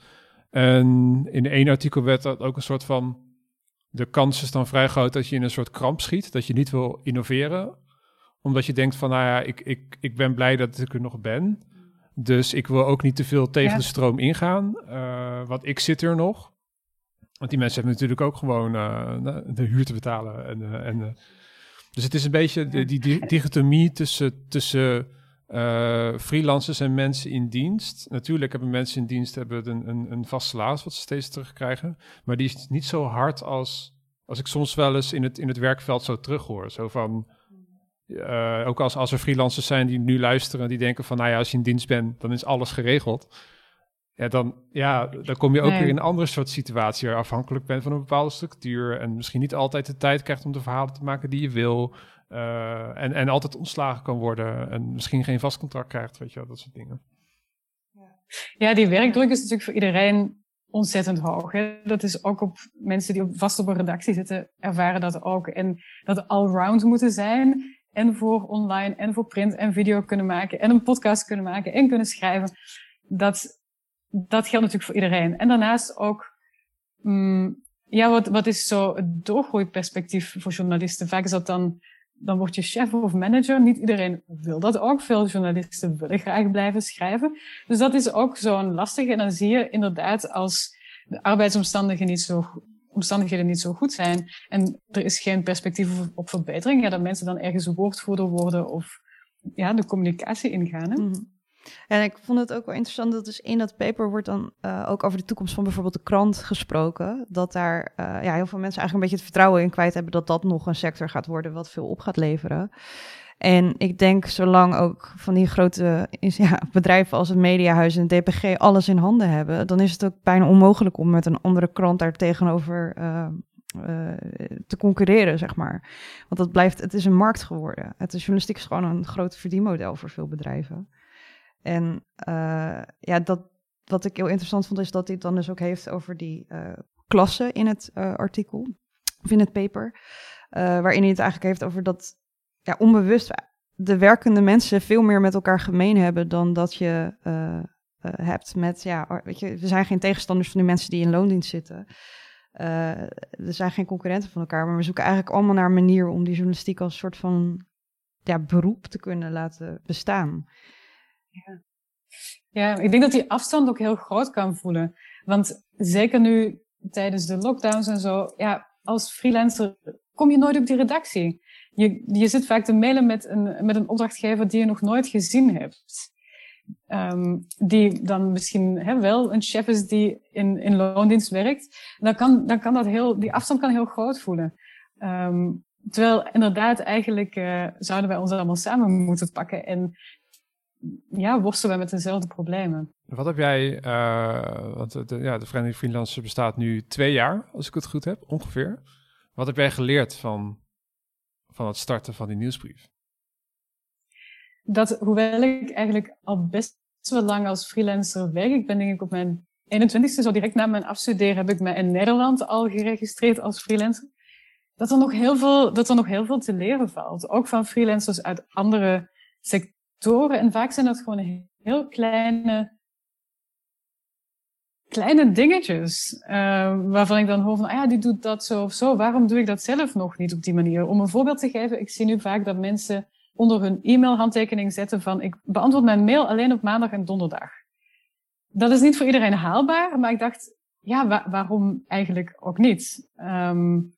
En in één artikel werd dat ook een soort van de kans is dan vrij groot dat je in een soort kramp schiet, dat je niet wil innoveren, omdat je denkt van, nou ja, ik, ik, ik ben blij dat ik er nog ben. Dus ik wil ook niet te veel tegen de stroom ingaan, uh, want ik zit er nog. Want die mensen hebben natuurlijk ook gewoon uh, de huur te betalen. En, uh, en, dus het is een beetje de, die, die dichotomie tussen, tussen freelancers en mensen in dienst. Natuurlijk hebben mensen in dienst hebben een, een, een vast salaris wat ze steeds terugkrijgen. Maar die is niet zo hard als, als ik soms wel eens in het, in het werkveld zo terughoor. Zo van, uh, ook als, als er freelancers zijn die nu luisteren, die denken van, nou ja, als je in dienst bent, dan is alles geregeld. Ja, dan, ja, dan kom je ook weer in een andere soort situatie waar je afhankelijk bent van een bepaalde structuur en misschien niet altijd de tijd krijgt om de verhalen te maken die je wil. Uh, en, en altijd ontslagen kan worden en misschien geen vast contract krijgt, weet je wel, dat soort dingen. Ja, die werkdruk is natuurlijk voor iedereen ontzettend hoog. Hè? Dat is ook op mensen die op, vast op een redactie zitten, ervaren dat ook. En dat allround moeten zijn en voor online en voor print en video kunnen maken en een podcast kunnen maken en kunnen schrijven. Dat, dat geldt natuurlijk voor iedereen. En daarnaast ook, mm, ja, wat, wat is zo het doorgroeiperspectief voor journalisten? Vaak is dat dan, dan word je chef of manager. Niet iedereen wil dat ook. Veel journalisten willen graag blijven schrijven. Dus dat is ook zo'n lastige. En dan zie je inderdaad als de arbeidsomstandigheden niet zo omstandigheden niet zo goed zijn en er is geen perspectief op verbetering, ja, dat mensen dan ergens woordvoerder worden of ja, de communicatie ingaan. Hè? Mhm. En ik vond het ook wel interessant dat dus in dat paper wordt dan uh, ook over de toekomst van bijvoorbeeld de krant gesproken. Dat daar uh, ja, heel veel mensen eigenlijk een beetje het vertrouwen in kwijt hebben dat dat nog een sector gaat worden wat veel op gaat leveren. En ik denk, zolang ook van die grote ja, bedrijven als het Mediahuis en het DPG alles in handen hebben, dan is het ook bijna onmogelijk om met een andere krant daar tegenover uh, te concurreren, zeg maar. Want dat blijft, het is een markt geworden. Het is journalistiek is gewoon een groot verdienmodel voor veel bedrijven. En uh, ja, dat, wat ik heel interessant vond, is dat hij het dan dus ook heeft over die klassen in het artikel, of in het paper. waarin hij het eigenlijk heeft over dat ja, onbewust de werkende mensen veel meer met elkaar gemeen hebben dan dat je uh, uh, hebt met, ja, weet je, we zijn geen tegenstanders van die mensen die in loondienst zitten. Uh, er zijn geen concurrenten van elkaar, maar we zoeken eigenlijk allemaal naar een manier om die journalistiek als soort van ja, beroep te kunnen laten bestaan. Ja. ik denk dat die afstand ook heel groot kan voelen. Want zeker nu tijdens de lockdowns en zo, ja, als freelancer kom je nooit op die redactie je, je zit vaak te mailen met een, met een opdrachtgever die je nog nooit gezien hebt. Um, die dan misschien hè, wel een chef is die in, in loondienst werkt. Dan kan, dan kan dat heel, die afstand kan heel groot voelen. Um, terwijl inderdaad eigenlijk uh, zouden wij ons allemaal samen moeten pakken en ja, worstelen met dezelfde problemen. Wat heb jij, uh, want de, ja, de Vereniging Freelancer bestaat nu twee jaar, als ik het goed heb, ongeveer. Wat heb jij geleerd van van het starten van die nieuwsbrief? Dat, hoewel ik eigenlijk al best wel lang als freelancer werk, ik ben denk ik op mijn 21ste, zo direct na mijn afstuderen, heb ik me in Nederland al geregistreerd als freelancer. Dat er nog heel veel, dat er nog heel veel te leren valt. Ook van freelancers uit andere sectoren. En vaak zijn dat gewoon heel kleine kleine dingetjes. Uh, waarvan ik dan hoor van, ah ja, die doet dat zo of zo. Waarom doe ik dat zelf nog niet op die manier? Om een voorbeeld te geven, ik zie nu vaak dat mensen onder hun e-mailhandtekening zetten van, ik beantwoord mijn mail alleen op maandag en donderdag. Dat is niet voor iedereen haalbaar, maar ik dacht, ja, waarom eigenlijk ook niet? Um,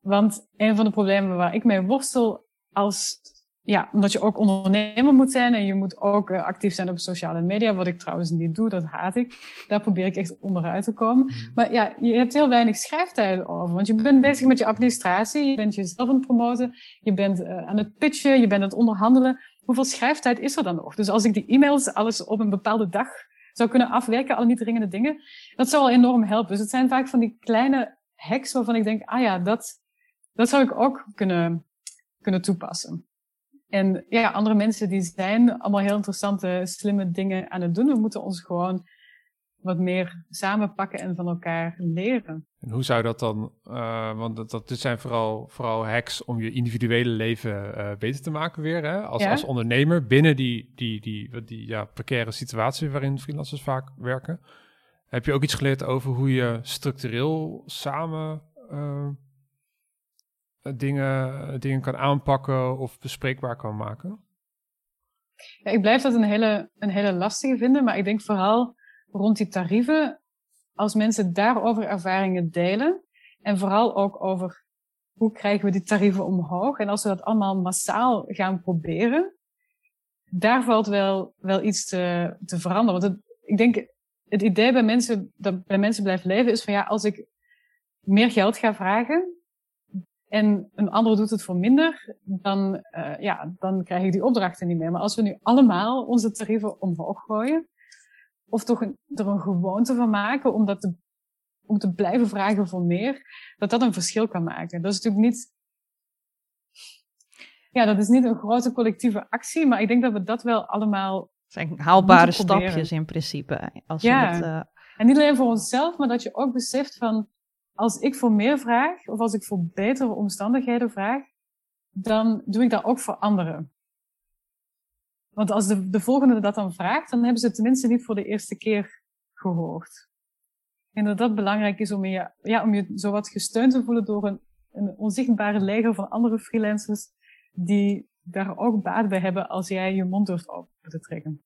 want een van de problemen waar ik mee worstel als ja, omdat je ook ondernemer moet zijn en je moet ook uh, actief zijn op sociale media, wat ik trouwens niet doe, dat haat ik. Daar probeer ik echt onderuit te komen. Mhm. Maar ja, je hebt heel weinig schrijftijd over, want je bent bezig met je administratie, je bent jezelf aan het promoten, je bent uh, aan het pitchen, je bent aan het onderhandelen. Hoeveel schrijftijd is er dan nog? Dus als ik die e-mails alles op een bepaalde dag zou kunnen afwerken, alle niet dringende dingen, dat zou al enorm helpen. Dus het zijn vaak van die kleine hacks waarvan ik denk, ah ja, dat, dat zou ik ook kunnen, kunnen toepassen. En ja, andere mensen die zijn allemaal heel interessante, slimme dingen aan het doen. We moeten ons gewoon wat meer samenpakken en van elkaar leren. En hoe zou dat dan, uh, want dat, dat, dit zijn vooral, vooral hacks om je individuele leven uh, beter te maken weer, hè? Als, als ondernemer binnen die, die, die, die ja, precaire situatie waarin freelancers vaak werken. Heb je ook iets geleerd over hoe je structureel samen uh, dingen, dingen kan aanpakken of bespreekbaar kan maken? Ja, ik blijf dat een hele, een hele lastige vinden, maar ik denk vooral rond die tarieven, als mensen daarover ervaringen delen en vooral ook over hoe krijgen we die tarieven omhoog en als we dat allemaal massaal gaan proberen, daar valt wel, wel iets te, te veranderen. Want ik denk, het idee bij mensen, dat bij mensen blijft leven is van ja, als ik meer geld ga vragen en een ander doet het voor minder, dan, uh, ja, dan krijg ik die opdrachten niet meer. Maar als we nu allemaal onze tarieven omhoog gooien, of toch een, er een gewoonte van maken om, dat te, om te blijven vragen voor meer, dat dat een verschil kan maken. Dat is natuurlijk niet ja, dat is niet een grote collectieve actie, maar ik denk dat we dat wel allemaal. Zijn haalbare stapjes in principe. Als ja. het, uh... En niet alleen voor onszelf, maar dat je ook beseft van als ik voor meer vraag, of als ik voor betere omstandigheden vraag, dan doe ik dat ook voor anderen. Want als de, de volgende dat dan vraagt, dan hebben ze het tenminste niet voor de eerste keer gehoord. En dat dat belangrijk is om je, ja, om je zowat gesteund te voelen door een, een onzichtbare leger van andere freelancers die daar ook baat bij hebben als jij je mond durft open te trekken.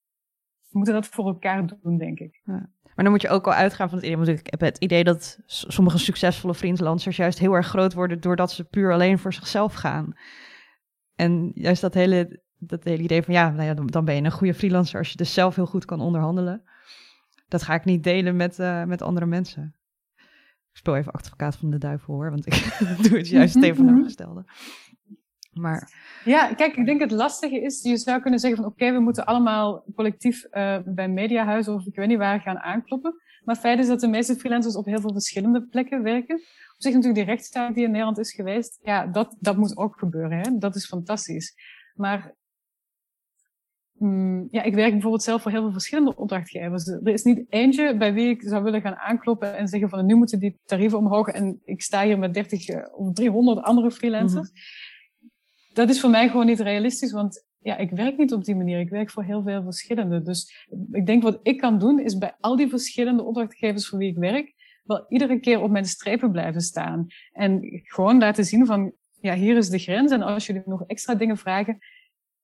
We moeten dat voor elkaar doen, denk ik. Ja. Maar dan moet je ook al uitgaan van het idee. Want ik heb het idee dat sommige succesvolle freelancers juist heel erg groot worden doordat ze puur alleen voor zichzelf gaan. En juist dat hele, dat hele idee van ja, nou ja, dan ben je een goede freelancer als je dus zelf heel goed kan onderhandelen. Dat ga ik niet delen met, uh, met andere mensen. Ik speel even advocaat van de duivel hoor, want ik doe het juist tegenovergestelde. Maar... Ja, kijk, ik denk het lastige is, je zou kunnen zeggen van oké, we moeten allemaal collectief uh, bij mediahuizen of ik weet niet waar gaan aankloppen. Maar het feit is dat de meeste freelancers op heel veel verschillende plekken werken. Op zich natuurlijk die rechtszaak die in Nederland is geweest, ja, dat, dat moet ook gebeuren. Hè? Dat is fantastisch. Maar mm, ja, ik werk bijvoorbeeld zelf voor heel veel verschillende opdrachtgevers. Er is niet eentje bij wie ik zou willen gaan aankloppen en zeggen van nu moeten die tarieven omhoog en ik sta hier met 30 eh, of 300 andere freelancers. Mhm dat is voor mij gewoon niet realistisch, want ja, ik werk niet op die manier. Ik werk voor heel veel verschillende. Dus ik denk wat ik kan doen, is bij al die verschillende opdrachtgevers voor wie ik werk, wel iedere keer op mijn strepen blijven staan. En gewoon laten zien van, ja, hier is de grens. En als jullie nog extra dingen vragen,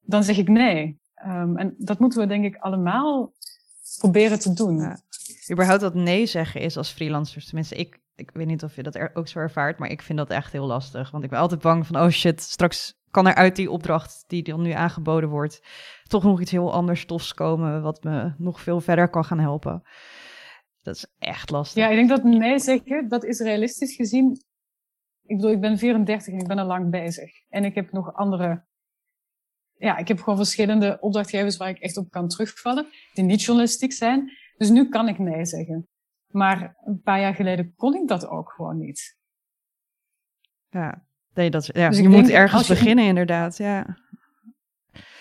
dan zeg ik nee. Um, en dat moeten we denk ik allemaal proberen te doen. Ja. Überhaupt dat nee zeggen is als freelancers. Tenminste, ik, ik weet niet of je dat ook zo ervaart, maar ik vind dat echt heel lastig. Want ik ben altijd bang van, oh shit, straks kan er uit die opdracht die dan nu aangeboden wordt, toch nog iets heel anders tofs komen, wat me nog veel verder kan gaan helpen. Dat is echt lastig. Ja, ik denk dat nee zeggen, dat is realistisch gezien. Ik bedoel, ik ben 34 en ik ben al lang bezig. En ik heb nog andere, ja, ik heb gewoon verschillende opdrachtgevers waar ik echt op kan terugvallen, die niet journalistiek zijn. Dus nu kan ik nee zeggen. Maar een paar jaar geleden kon ik dat ook gewoon niet. Ja, Nee, dat, ja, dus je moet ergens beginnen, inderdaad. Ja.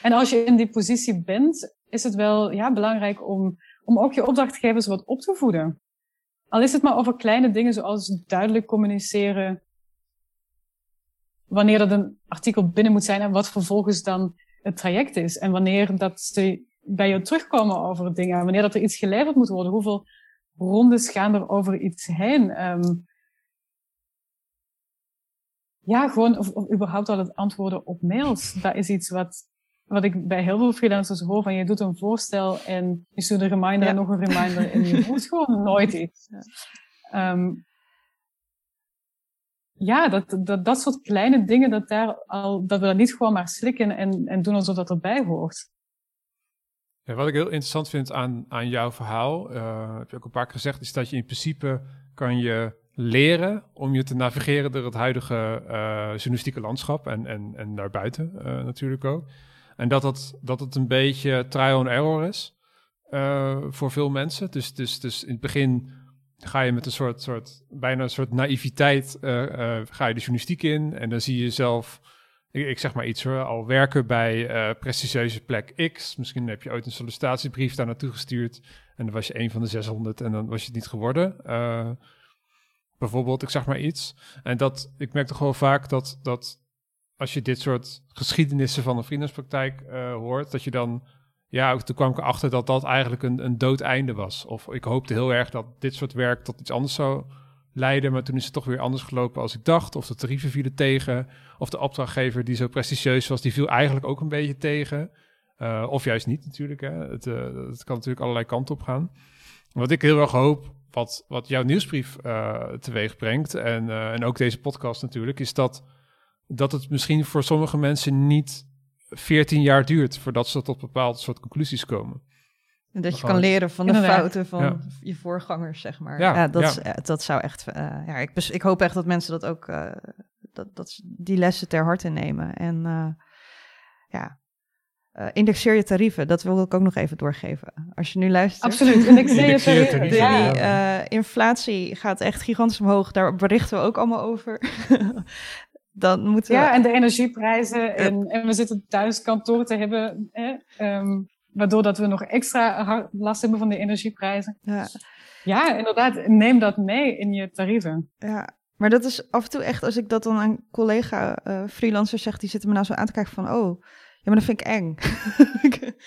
En als je in die positie bent, is het wel ja, belangrijk om, om ook je opdrachtgevers wat op te voeden. Al is het maar over kleine dingen zoals duidelijk communiceren wanneer dat een artikel binnen moet zijn en wat vervolgens dan het traject is. En wanneer dat ze bij je terugkomen over dingen. Wanneer dat er iets geleverd moet worden. Hoeveel rondes gaan er over iets heen? Um, ja, gewoon, of, of überhaupt al het antwoorden op mails. Dat is iets wat, wat ik bij heel veel freelancers hoor. Van je doet een voorstel en je stuurt een reminder en nog een reminder. en je doet gewoon nooit iets. Ja. Um, ja, dat, dat, dat soort kleine dingen, dat, daar al, dat we dat niet gewoon maar slikken en, en doen alsof dat erbij hoort. Ja, wat ik heel interessant vind aan, aan jouw verhaal, uh, heb je ook een paar keer gezegd, is dat je in principe kan je leren om je te navigeren door het huidige uh, journalistieke landschap en, en, en daarbuiten uh, natuurlijk ook. En dat het, dat het een beetje trial and error is uh, voor veel mensen. Dus, dus, dus in het begin ga je met een soort, soort bijna een soort naïviteit ga je de journalistiek in en dan zie je jezelf, ik, ik zeg maar iets hoor, al werken bij prestigieuze plek X. Misschien heb je ooit een sollicitatiebrief daar naartoe gestuurd en dan was je een van de 600 en dan was je het niet geworden. Bijvoorbeeld, ik zeg maar iets. En dat, ik merk toch gewoon vaak dat, dat als je dit soort geschiedenissen van een vriendenspraktijk uh, hoort, dat je dan, ja, toen kwam ik erachter dat dat eigenlijk een, een dood einde was. Of ik hoopte heel erg dat dit soort werk tot iets anders zou, leiden, maar toen is het toch weer anders gelopen als ik dacht. Of de tarieven vielen tegen, of de opdrachtgever die zo prestigieus was, die viel eigenlijk ook een beetje tegen. Uh, of juist niet natuurlijk. Hè. Het, uh, het, kan natuurlijk allerlei kanten op gaan. Wat ik heel erg hoop, wat, wat jouw nieuwsbrief uh, teweeg brengt, en, en ook deze podcast natuurlijk, is dat, dat het misschien voor sommige mensen niet 14 jaar duurt voordat ze tot bepaalde soort conclusies komen. En dat je kan leren van de fouten van je voorgangers, zeg maar. Ja, dat, dat zou echt. Uh, ja, ik, ik hoop echt dat mensen dat ook. Uh, dat, dat die lessen ter harte nemen. En uh, ja, indexeer je tarieven. Dat wil ik ook nog even doorgeven. Als je nu luistert. Absoluut, indexeer je tarieven. Ja. inflatie gaat echt gigantisch omhoog. Daar berichten we ook allemaal over. Dan moeten ja, en de energieprijzen. En, en we zitten thuis kantoor te hebben. Hè, um, Waardoor dat we nog extra last hebben van de energieprijzen. Ja. ja, inderdaad. Neem dat mee in je tarieven. Ja, maar dat is af en toe echt, als ik dat dan aan collega uh, freelancers zeg, die zitten me nou zo aan te kijken van, oh, ja, maar dat vind ik eng.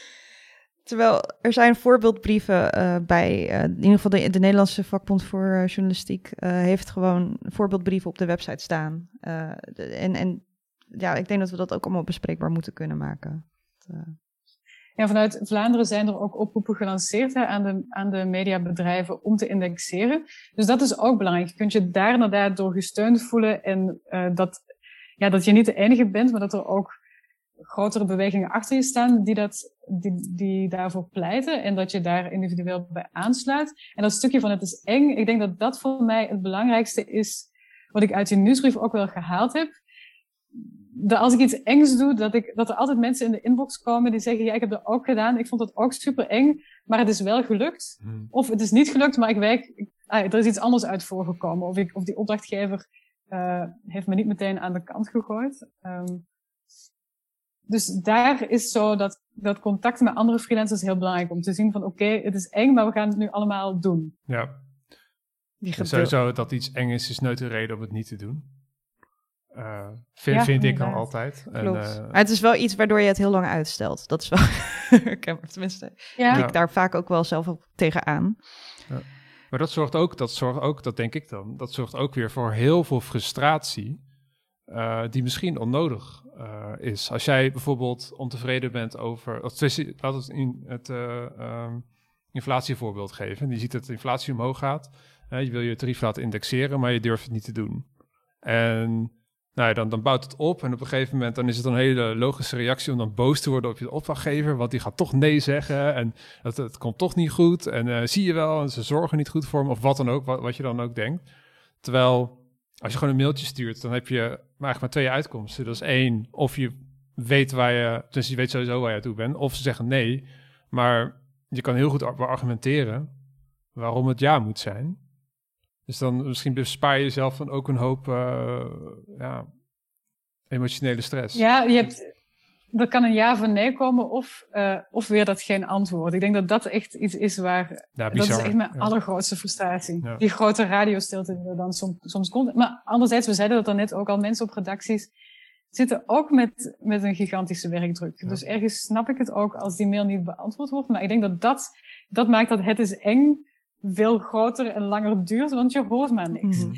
Terwijl er zijn voorbeeldbrieven uh, bij, uh, in ieder geval de, de Nederlandse vakbond voor journalistiek heeft gewoon voorbeeldbrieven op de website staan. En, en ja, ik denk dat we dat ook allemaal bespreekbaar moeten kunnen maken. Ja, vanuit Vlaanderen zijn er ook oproepen gelanceerd aan, de, aan de mediabedrijven om te indexeren. Dus dat is ook belangrijk. Je kunt je daar inderdaad door gesteund voelen en uh, dat, ja, dat je niet de enige bent, maar dat er ook grotere bewegingen achter je staan die, dat, die, die daarvoor pleiten en dat je daar individueel bij aansluit. En dat stukje van het is eng, ik denk dat dat voor mij het belangrijkste is wat ik uit die nieuwsbrief ook wel gehaald heb dat als ik iets engs doe, dat, ik, dat er altijd mensen in de inbox komen die zeggen, ja, ik heb dat ook gedaan, ik vond het ook super eng, maar het is wel gelukt. Hmm. Of het is niet gelukt, maar ik wijk, ah, er is iets anders uit voorgekomen. Of, ik, of die opdrachtgever uh, heeft me niet meteen aan de kant gegooid. Um, dus daar is zo dat, dat contact met andere freelancers heel belangrijk om te zien van, oké, okay, het is eng, maar we gaan het nu allemaal doen. Ja. Die sowieso dat iets eng is, is nooit een reden om het niet te doen. Uh, vind, vind ik dan altijd. En, uh, maar het is wel iets waardoor je het heel lang uitstelt. Dat is wel tenminste. Ja. Ik daar vaak ook wel zelf op tegenaan. Ja. Maar dat zorgt ook, dat zorgt ook, dat denk ik dan, dat zorgt ook weer voor heel veel frustratie. Uh, die misschien onnodig is. Als jij bijvoorbeeld ontevreden bent over. Laten we het in het um, inflatievoorbeeld geven. Je ziet dat de inflatie omhoog gaat. je wil je tarief laten indexeren, maar je durft het niet te doen. En nou ja, dan, dan bouwt het op en op een gegeven moment dan is het een hele logische reactie om dan boos te worden op je opdrachtgever, want die gaat toch nee zeggen en het, het komt toch niet goed en zie je wel en ze zorgen niet goed voor me of wat dan ook, wat je dan ook denkt. Terwijl als je gewoon een mailtje stuurt, dan heb je maar eigenlijk maar twee uitkomsten. Dat is één, of je weet waar je, dus je weet sowieso waar je toe bent, of ze zeggen nee, maar je kan heel goed argumenteren waarom het ja moet zijn. Dus dan misschien bespaar je jezelf dan ook een hoop uh, ja, emotionele stress. Ja, je hebt, er kan een ja van nee komen of, uh, of weer dat geen antwoord. Ik denk dat dat echt iets is waar... Ja, dat is echt mijn ja. allergrootste frustratie. Ja. Die grote radiostilte die er dan soms, soms komt. Maar anderzijds, we zeiden dat er net ook al, mensen op redacties zitten ook met, met een gigantische werkdruk. Dus ergens snap ik het ook als die mail niet beantwoord wordt. Maar ik denk dat dat, dat maakt dat het is eng veel groter en langer duurt, want je hoort maar niks. Mhm.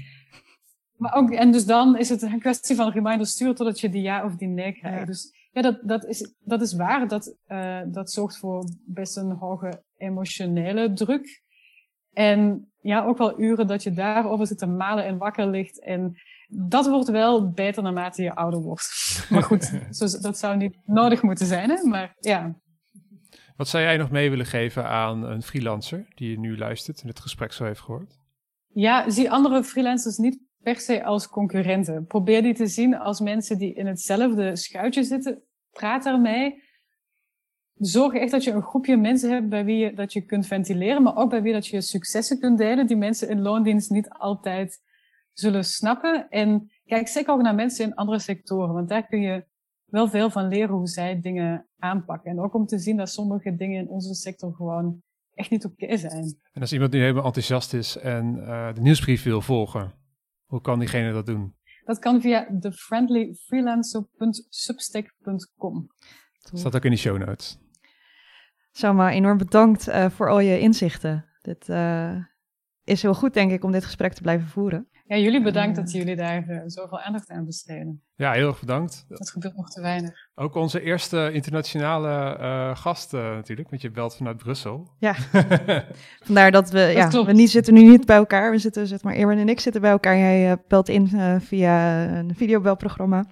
Maar ook, en dus dan is het een kwestie van reminder sturen totdat je die ja of die nee krijgt. Dus ja, dat, dat, is, dat is waar. Dat, uh, dat zorgt voor best een hoge emotionele druk. En ja, ook wel uren dat je daarover zit te malen en wakker ligt. En dat wordt wel beter naarmate je ouder wordt. maar goed, zo, dat zou niet nodig moeten zijn, hè? Maar ja. Wat zou jij nog mee willen geven aan een freelancer die je nu luistert en het gesprek zo heeft gehoord? Ja, zie andere freelancers niet per se als concurrenten. Probeer die te zien als mensen die in hetzelfde schuitje zitten. Praat ermee. Zorg echt dat je een groepje mensen hebt bij wie je dat je kunt ventileren, maar ook bij wie dat je successen kunt delen, die mensen in loondienst niet altijd zullen snappen. En kijk zeker ook naar mensen in andere sectoren, want daar kun je wel veel van leren hoe zij dingen aanpakken. En ook om te zien dat sommige dingen in onze sector gewoon echt niet oké zijn. En als iemand nu helemaal enthousiast is en uh, de nieuwsbrief wil volgen, hoe kan diegene dat doen? Dat kan via thefriendlyfreelancer.substack.com. Staat ook in de show notes. Salma, enorm bedankt uh, voor al je inzichten. Dit, uh, is heel goed, denk ik, om dit gesprek te blijven voeren. Ja, jullie bedankt dat jullie daar uh, zoveel aandacht aan besteden. Ja, heel erg bedankt. Dat gebeurt nog te weinig. Ook onze eerste internationale uh, gast natuurlijk, want je belt vanuit Brussel. Ja, vandaar dat we, dat ja, we niet, zitten nu niet bij elkaar. We zitten, zeg maar, Erwin en ik zitten bij elkaar. Jij uh, belt in via een videobelprogramma.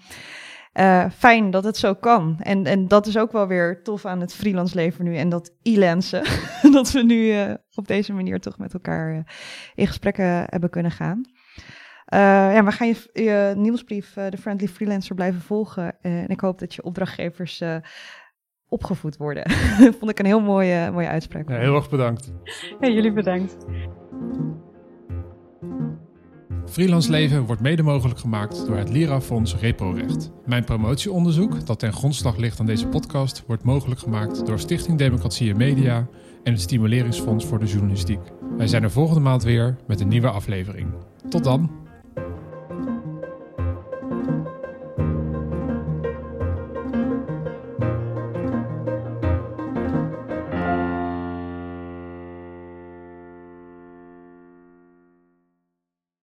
Uh, fijn dat het zo kan. En, en dat is ook wel weer tof aan het freelance leven nu. En dat e-lensen. dat we nu uh, op deze manier toch met elkaar uh, in gesprekken hebben kunnen gaan. ja, we gaan je, je nieuwsbrief, de Friendly Freelancer, blijven volgen. en ik hoop dat je opdrachtgevers opgevoed worden. Vond ik een heel mooie, mooie uitspraak. Ja, heel erg bedankt. Ja, jullie bedankt. Freelance Leven wordt mede mogelijk gemaakt door het Lira-fonds RepoRecht. Mijn promotieonderzoek, dat ten grondslag ligt aan deze podcast, wordt mogelijk gemaakt door Stichting Democratie en Media en het Stimuleringsfonds voor de Journalistiek. Wij zijn er volgende maand weer met een nieuwe aflevering. Tot dan!